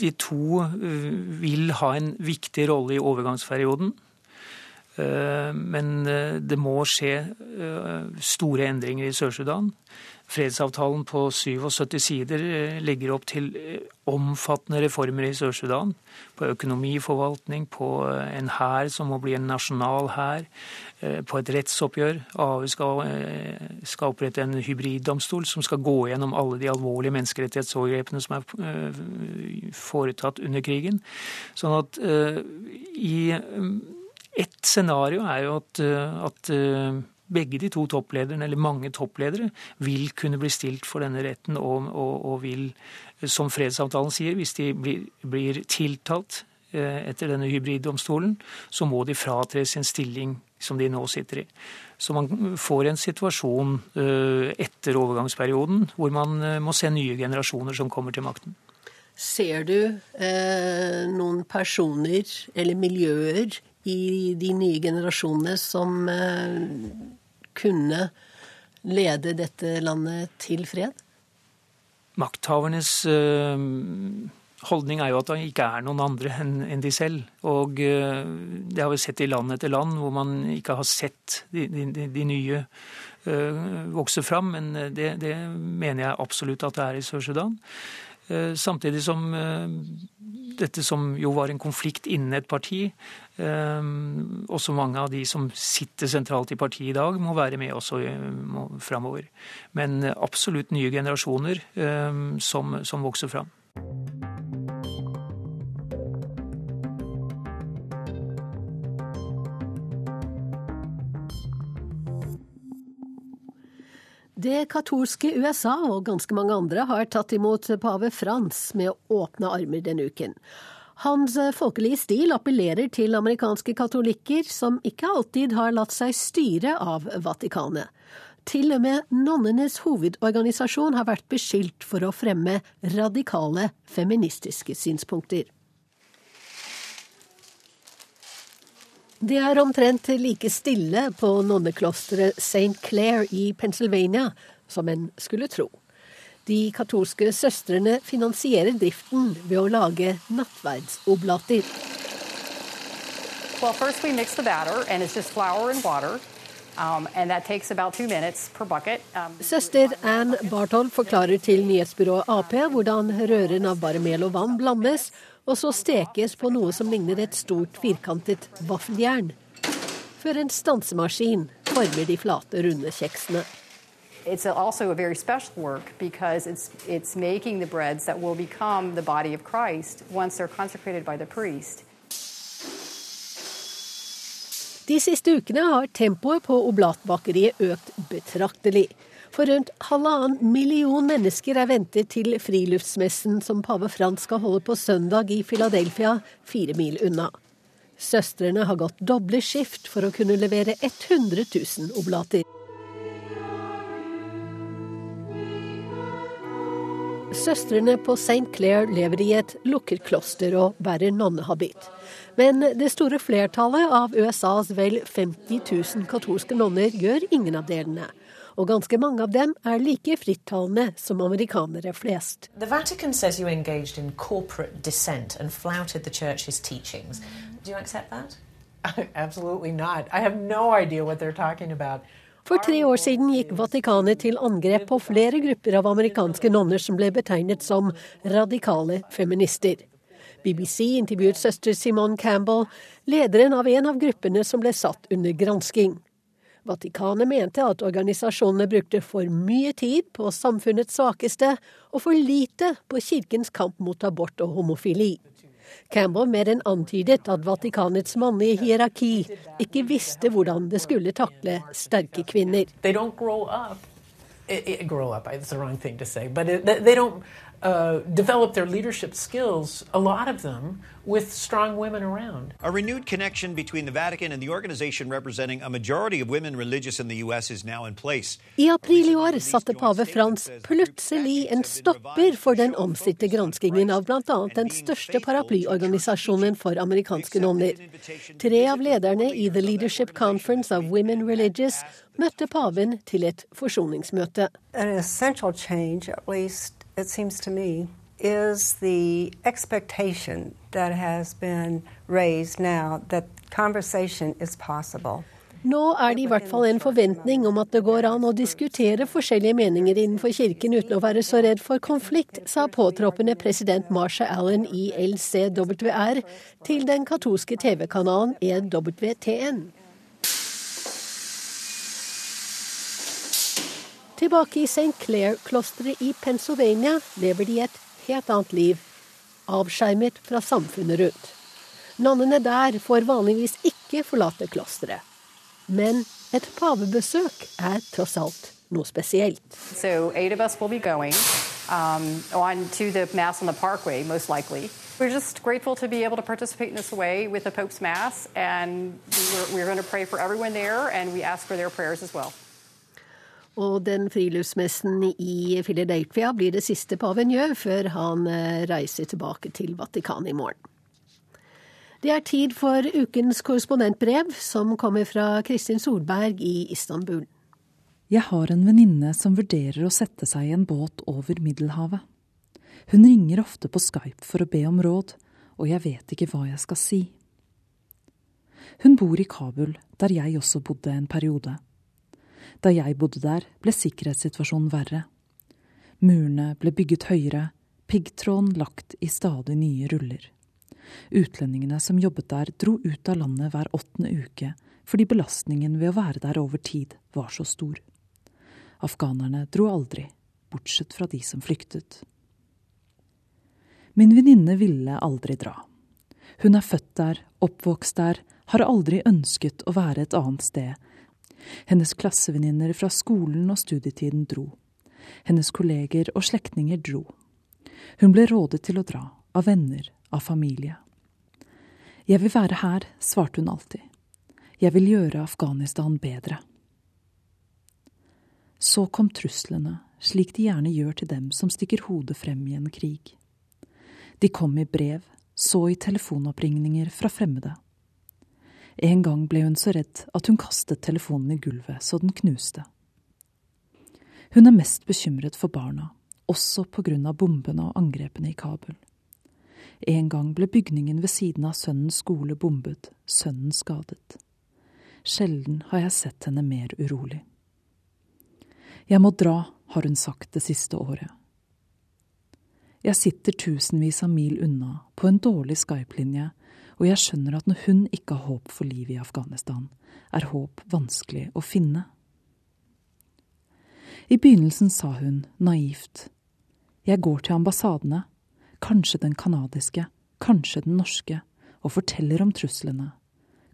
de to uh, vil ha en viktig rolle i overgangsperioden. Uh, men uh, det må skje store endringer i Sør-Sudan. Fredsavtalen på 77 sider eh, legger opp til eh, omfattende reformer i Sør-Sudan. På økonomiforvaltning, på eh, en hær som må bli en nasjonal hær, på et rettsoppgjør. AU skal, skal opprette en hybriddomstol som skal gå gjennom alle de alvorlige menneskerettighetsovergrepene som er foretatt under krigen. Sånn at i ett scenario er jo at, at begge de to topplederne, eller mange toppledere, vil kunne bli stilt for denne retten og, og, og vil, som fredsavtalen sier, hvis de blir, blir tiltalt eh, etter denne hybriddomstolen, så må de fratre sin stilling som de nå sitter i. Så man får en situasjon eh, etter overgangsperioden hvor man eh, må se nye generasjoner som kommer til makten. Ser du eh, noen personer eller miljøer i de nye generasjonene som eh, kunne lede dette landet til fred? Makthavernes eh, holdning er jo at det ikke er noen andre enn de selv. Og eh, det har vi sett i land etter land hvor man ikke har sett de, de, de nye vokse fram. Men det, det, mener jeg absolutt at det er i Sør-Sudan. Samtidig som dette som jo var en konflikt innen et parti, Ehm, også mange av de som sitter sentralt i partiet i dag, må være med også framover. Men absolutt nye generasjoner som, som vokser fram. Det katolske USA og ganske mange andre har tatt imot pave Frans med åpne armer denne uken. Hans folkelige stil appellerer til amerikanske katolikker som ikke alltid har latt seg styre av Vatikanet. Til og med nonnenes hovedorganisasjon har vært beskyldt for å fremme radikale feministiske synspunkter. Det er omtrent like stille på nonneklosteret St. Clair i Pennsylvania som en skulle tro. De katolske søstrene finansierer driften ved å lage nattverdsoblater. Well, first we mix the batter, and it's just flour and water. Um, and that takes about two minutes per bucket. Um, Søster Ann Barthold forklarer til nyhetsbyrået Ap hvordan røren av bare mel og vann blandes, og så stekes på noe som ligner et stort, firkantet vaffeljern. Før en stansemaskin former de flate, runde kjeksene. It's also a very special work because it's, it's making the breads that will become the body of Christ once they're consecrated by the priest. De siste ukene har tempoet på oblatbakeriet økt betraktelig. For rundt halvannen million mennesker er ventet til friluftsmessen som pave Frans skal holde på søndag i Philadelphia, fire mil unna. Søstrene har gått doble skift for å kunne levere 100 000 oblater. Søstrene på St. Clair lever i et lukket kloster og bærer nonnehabit. Men det store flertallet av USAs vel 50 000 katolske nonner gjør ingen av delene. Og ganske mange av dem er like frittalende som amerikanere flest. The Vatican says you engaged in corporate dissent and flouted the church's teachings. Do you accept that? Absolutely not. I have no idea what they're talking about. For tre år siden gikk Vatikanet til angrep på flere grupper av amerikanske nonner som ble betegnet som radikale feminister. BBC intervjuet søster Simone Campbell, lederen av en av gruppene som ble satt under gransking. Vatikanet mente at organisasjonene brukte for mye tid på samfunnets svakeste og for lite på kirkens kamp mot abort og homofili. Campbell mer enn antydet at Vatikanets mannlige hierarki ikke visste hvordan det skulle takle sterke kvinner. Grow up. It, it grow up, it's the wrong thing to say, but it, they don't uh, develop their leadership skills, a lot of them, with strong women around. A renewed connection between the Vatican and the organization representing a majority of women religious in the U.S. is now in place. I april i år satte pave Frans plutselig en stopper for den omstridte granskingen av bl.a. den største paraplyorganisasjonen for amerikanske nonner. Tre av lederne i The Leadership Conference of Women Religious møtte paven til et forsoningsmøte. An essential change, at least it seems to me, is the expectation that has been raised now that conversation is possible. Nå er det i hvert fall en forventning om at det går an å diskutere forskjellige meninger innenfor kirken uten å være så redd for konflikt, sa påtroppende president Marsha Allen i LCWR til den katolske TV-kanalen EWTN. Tilbake i St. Clair-klosteret i Pennsylvania lever de et helt annet liv, avskjermet fra samfunnet rundt. Nonnene der får vanligvis ikke forlate klosteret. Men et pavebesøk er tross alt noe spesielt. So um, on to the mass on the parkway, most likely. We're just grateful to be able to participate in this way with the Pope's Mass, and we're, we're going to pray for everyone there, and we ask for their prayers as well. Og den friluftsmessen i Philadelphia blir det siste paven gjør før han eh, reiser tilbake til Vatikanet i morgen. Det er tid for ukens korrespondentbrev, som kommer fra Kristin Solberg i Istanbul. Jeg har en venninne som vurderer å sette seg i en båt over Middelhavet. Hun ringer ofte på Skype for å be om råd, og jeg vet ikke hva jeg skal si. Hun bor i Kabul, der jeg også bodde en periode. Da jeg bodde der, ble sikkerhetssituasjonen verre. Murene ble bygget høyere, piggtråden lagt i stadig nye ruller. Utlendingene som jobbet der, dro ut av landet hver åttende uke fordi belastningen ved å være der over tid var så stor. Afghanerne dro aldri, bortsett fra de som flyktet. Min venninne ville aldri dra. Hun er født der, oppvokst der, har aldri ønsket å være et annet sted, Hennes klassevenninner fra skolen og studietiden dro. Hennes kolleger og slektninger dro. Hun ble rådet til å dra, av venner, av familie. Jeg vil være her, svarte hun alltid. Jeg vil gjøre Afghanistan bedre. Så kom truslene, slik de gjerne gjør til dem som stikker hodet frem i en krig. De kom i brev, så i telefonoppringninger fra fremmede. En gang ble hun så redd at hun kastet telefonen i gulvet så den knuste. Hun er mest bekymret for barna, også av bombene og angrepene i Kabul. En gang ble bygningen ved siden av sønnens skole bombet, sønnen skadet. Sjelden har jeg sett henne mer urolig. Jeg må dra, har hun sagt det siste året. Jeg sitter tusenvis av mil unna, på en dårlig Skype-linje, og jeg skjønner at når hun ikke har håp for livet i Afghanistan, er håp vanskelig å finne. I begynnelsen sa hun, naivt, jeg går til ambassadene, kanskje den canadiske, kanskje den norske, og forteller om truslene.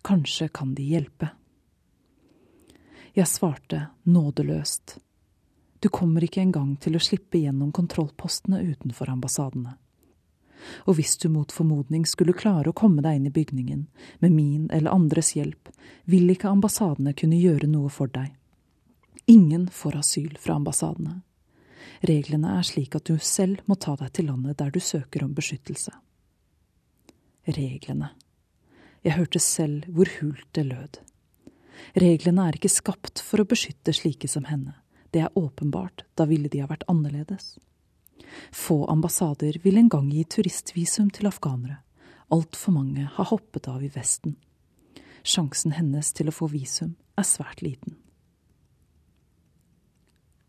Kanskje kan de hjelpe. Jeg svarte nådeløst. Du kommer ikke engang til å slippe gjennom kontrollpostene utenfor ambassadene og hvis du mot formodning skulle klare å komme deg inn i bygningen, med min eller andres hjelp, vil ikke ambassadene kunne gjøre noe for deg. Ingen får asyl fra ambassadene. Reglene er slik at du selv må ta deg til landet der du søker om beskyttelse. Reglene. Jeg hørte selv hvor hult det lød. Reglene er ikke skapt for å beskytte slike som henne. Det er åpenbart, da ville de ha vært annerledes. Få ambassader vil en gang gi turistvisum til afghanere. Altfor mange har hoppet av i Vesten. Sjansen hennes til å få visum er svært liten.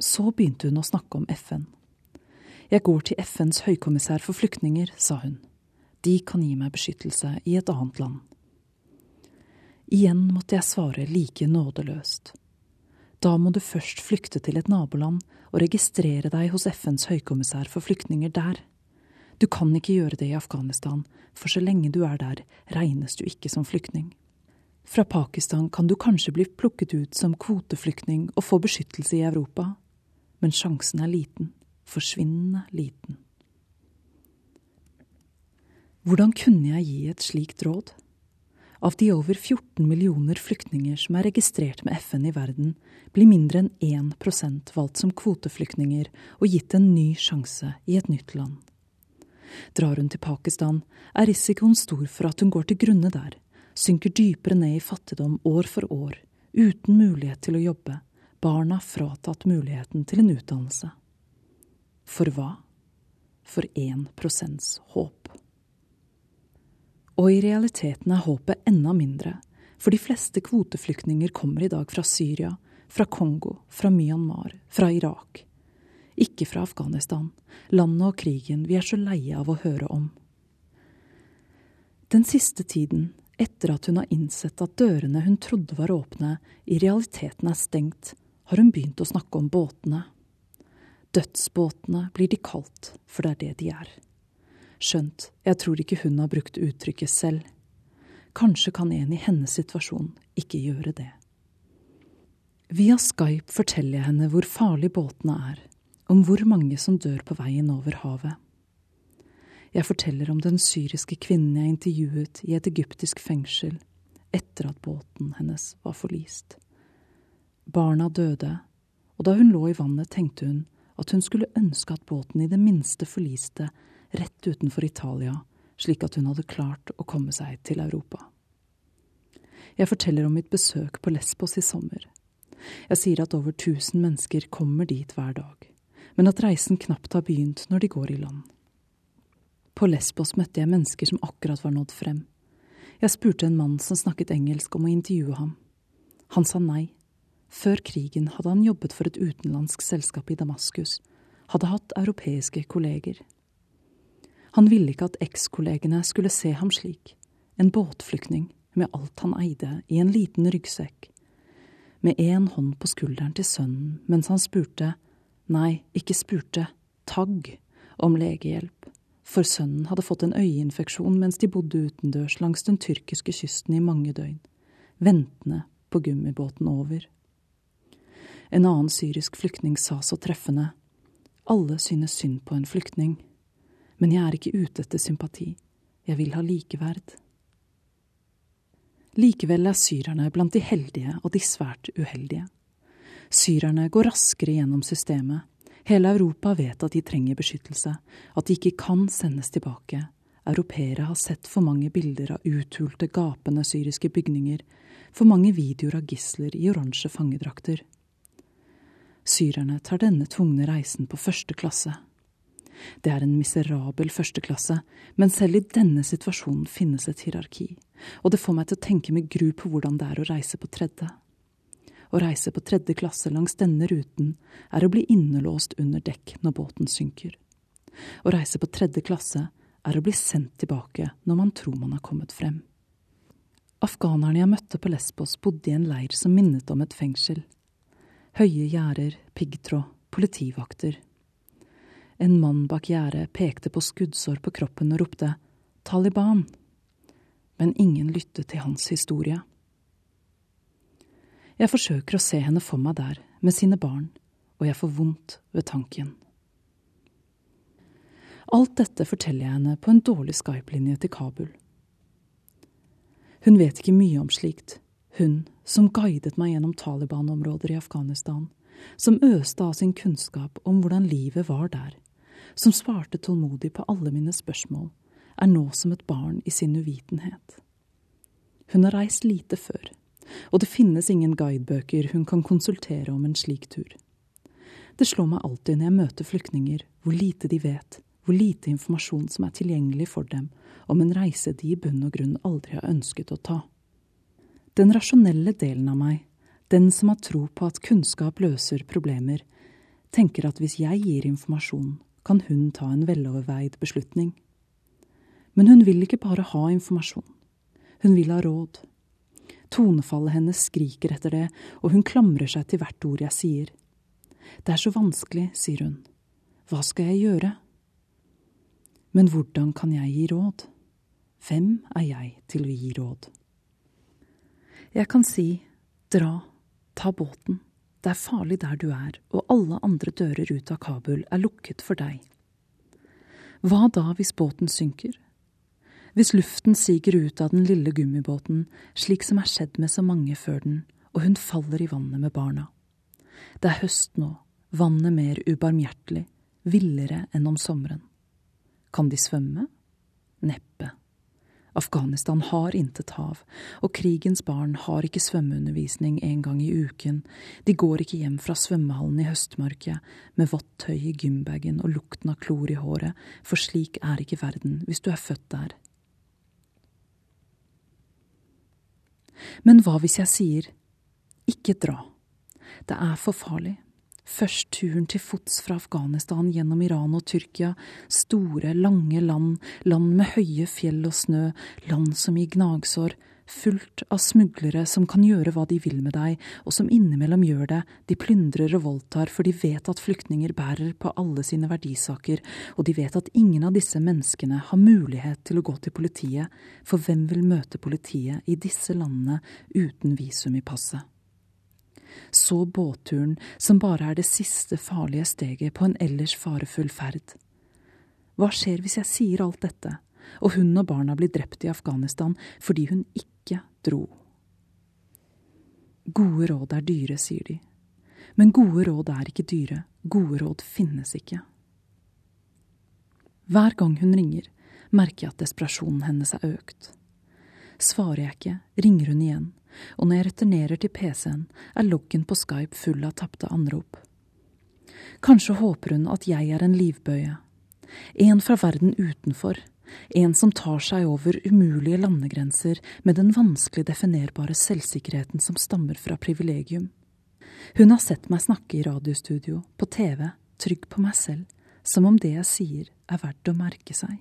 Så begynte hun å snakke om FN. Jeg går til FNs høykommissær for flyktninger, sa hun. De kan gi meg beskyttelse i et annet land. Igjen måtte jeg svare like nådeløst. Da må du først flykte til et naboland og registrere deg hos FNs høykommissær for flyktninger der. Du kan ikke gjøre det i Afghanistan, for så lenge du er der, regnes du ikke som flyktning. Fra Pakistan kan du kanskje bli plukket ut som kvoteflyktning og få beskyttelse i Europa, men sjansen er liten, forsvinnende liten. Hvordan kunne jeg gi et slikt råd? Av de over 14 millioner flyktninger som er registrert med FN i verden, blir mindre enn 1% valgt som kvoteflyktninger og gitt en ny sjanse i et nytt land. Drar hun til Pakistan, er risikoen stor for at hun går til grunne der, synker dypere ned i fattigdom år for år, uten mulighet til å jobbe, barna fratatt muligheten til en utdannelse. For hva? For 1 prosents håp. Og i realiteten er håpet enda mindre, for de fleste kvoteflyktninger kommer i dag fra Syria, fra Kongo, fra Myanmar, fra Irak. Ikke fra Afghanistan, landet og krigen vi er så leie av å høre om. Den siste tiden, etter at hun har innsett at dørene hun trodde var åpne, i realiteten er stengt, har hun begynt å snakke om båtene. Dødsbåtene blir de kalt, for det er det de er. Skjønt, jeg tror ikke hun har brukt uttrykket selv. Kanskje kan en i hennes situasjon ikke gjøre det. Via Skype forteller jeg henne hvor farlig båtene er, om hvor mange som dør på veien over havet. Jeg forteller om den syriske kvinnen jeg intervjuet i et egyptisk fengsel etter at båten hennes var forlist. Barna døde, og da hun lå i vannet, tenkte hun at hun skulle ønske at båten i det minste forliste rett utenfor Italia, slik at hun hadde klart å komme seg til Europa. Jeg forteller om mitt besøk på Lesbos i sommer. Jeg sier at over tusen mennesker kommer dit hver dag, men at reisen knapt har begynt når de går i land. På Lesbos møtte jeg mennesker som akkurat var nådd frem. Jeg spurte en mann som snakket engelsk om å intervjue ham. Han sa nei. Før krigen hadde han jobbet for et utenlandsk selskap i Damaskus, hadde hatt europeiske kolleger. Han ville ikke at ekskollegene skulle se ham slik, en båtflyktning med alt han eide i en liten ryggsekk, med én hånd på skulderen til sønnen mens han spurte, nei, ikke spurte, tagg, om legehjelp, for sønnen hadde fått en øyeinfeksjon mens de bodde utendørs langs den tyrkiske kysten i mange døgn, ventende på gummibåten over. En annen syrisk flyktning sa så treffende, alle synes synd på en flyktning, men jeg er ikke ute etter sympati, jeg vil ha likeverd. Likevel er syrerne blant de heldige og de svært uheldige. Syrerne går raskere gjennom systemet. Hele Europa vet at de trenger beskyttelse, at de ikke kan sendes tilbake. Europeere har sett for mange bilder av uthulte, gapende syriske bygninger, for mange videoer av gisler i oransje fangedrakter. Syrerne tar denne tvungne reisen på første klasse. Det er en miserabel førsteklasse, men selv i denne situasjonen finnes et hierarki, og det får meg til å tenke med gru på hvordan det er å reise på tredje. Å reise på tredje klasse langs denne ruten er å bli innelåst under dekk når båten synker. Å reise på tredje klasse er å bli sendt tilbake når man tror man har kommet frem. Afghanerne jeg møtte på Lesbos, bodde i en leir som minnet om et fengsel. Høye gjerder, piggtråd, politivakter. En mann bak gjerdet pekte på skuddsår på kroppen og ropte Taliban, men ingen lyttet til hans historie. Jeg forsøker å se henne for meg der, med sine barn, og jeg får vondt ved tanken. Alt dette forteller jeg henne på en dårlig Skype-linje til Kabul. Hun vet ikke mye om slikt, hun som guidet meg gjennom Taliban-områder i Afghanistan, som øste av sin kunnskap om hvordan livet var der, som svarte tålmodig på alle mine spørsmål, er nå som et barn i sin uvitenhet. Hun har reist lite før, og det finnes ingen guidebøker hun kan konsultere om en slik tur. Det slår meg alltid når jeg møter flyktninger, hvor lite de vet, hvor lite informasjon som er tilgjengelig for dem om en reise de i bunn og grunn aldri har ønsket å ta. Den rasjonelle delen av meg, den som har tro på at kunnskap løser problemer, tenker at hvis jeg gir informasjon, kan hun ta en veloverveid beslutning. Men hun vil ikke bare ha informasjon. Hun vil ha råd. Tonefallet hennes skriker etter det, og hun klamrer seg til hvert ord jeg sier. Det er så vanskelig, sier hun. Hva skal jeg gjøre? Men hvordan kan jeg gi råd? Hvem er jeg til å gi råd? Jeg kan si dra, ta båten, det er farlig der du er, og alle andre dører ut av Kabul er lukket for deg. Hva da hvis båten synker? Hvis luften siger ut av den lille gummibåten, slik som er skjedd med så mange før den, og hun faller i vannet med barna. Det er høst nå, vannet mer ubarmhjertelig, villere enn om sommeren. Kan de svømme? Neppe. Afghanistan har intet hav, og krigens barn har ikke svømmeundervisning en gang i uken, de går ikke hjem fra svømmehallen i høstmørket med vått tøy i gymbagen og lukten av klor i håret, for slik er ikke verden hvis du er født der. Men hva hvis jeg sier ikke dra, det er for farlig, Først turen til fots fra Afghanistan gjennom Iran og Tyrkia, store, lange land, land med høye fjell og snø, land som gir gnagsår, fullt av smuglere som kan gjøre hva de vil med deg, og som innimellom gjør det, de plyndrer og voldtar, for de vet at flyktninger bærer på alle sine verdisaker, og de vet at ingen av disse menneskene har mulighet til å gå til politiet, for hvem vil møte politiet i disse landene uten visum i passet? Så båtturen som bare er det siste farlige steget på en ellers farefull ferd. Hva skjer hvis jeg sier alt dette, og hun og barna blir drept i Afghanistan fordi hun ikke dro? Gode råd er dyre, sier de. Men gode råd er ikke dyre, gode råd finnes ikke. Hver gang hun ringer, merker jeg at desperasjonen hennes er økt. Svarer jeg ikke, ringer hun igjen, og når jeg returnerer til PC-en, er loggen på Skype full av tapte anrop. Kanskje håper hun at jeg er en livbøye. En fra verden utenfor. En som tar seg over umulige landegrenser med den vanskelig definerbare selvsikkerheten som stammer fra privilegium. Hun har sett meg snakke i radiostudio, på TV, trygg på meg selv, som om det jeg sier er verdt å merke seg.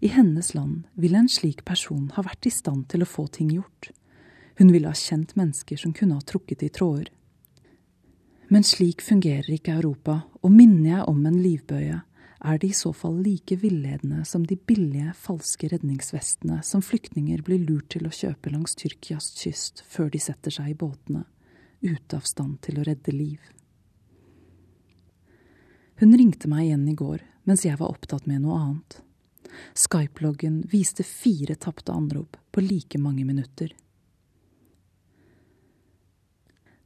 I hennes land ville en slik person ha vært i stand til å få ting gjort. Hun ville ha kjent mennesker som kunne ha trukket i tråder. Men slik fungerer ikke Europa, og minner jeg om en livbøye, er det i så fall like villedende som de billige, falske redningsvestene som flyktninger blir lurt til å kjøpe langs Tyrkias kyst før de setter seg i båtene, ute av stand til å redde liv. Hun ringte meg igjen i går mens jeg var opptatt med noe annet. Skype-loggen viste fire tapte anrop på like mange minutter.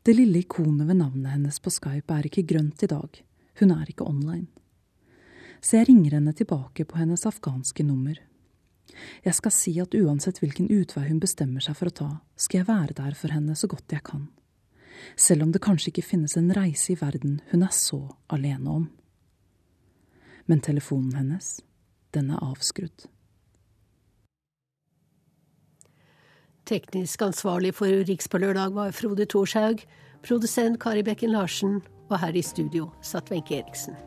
Det lille ikonet ved navnet hennes på Skype er ikke grønt i dag, hun er ikke online. Så jeg ringer henne tilbake på hennes afghanske nummer. Jeg skal si at uansett hvilken utvei hun bestemmer seg for å ta, skal jeg være der for henne så godt jeg kan. Selv om det kanskje ikke finnes en reise i verden hun er så alene om. Men telefonen hennes, den er avskrudd. Teknisk ansvarlig for Riks på lørdag var Frode Thorshaug, produsent Kari Bekken Larsen, og her i studio satt Wenche Eriksen.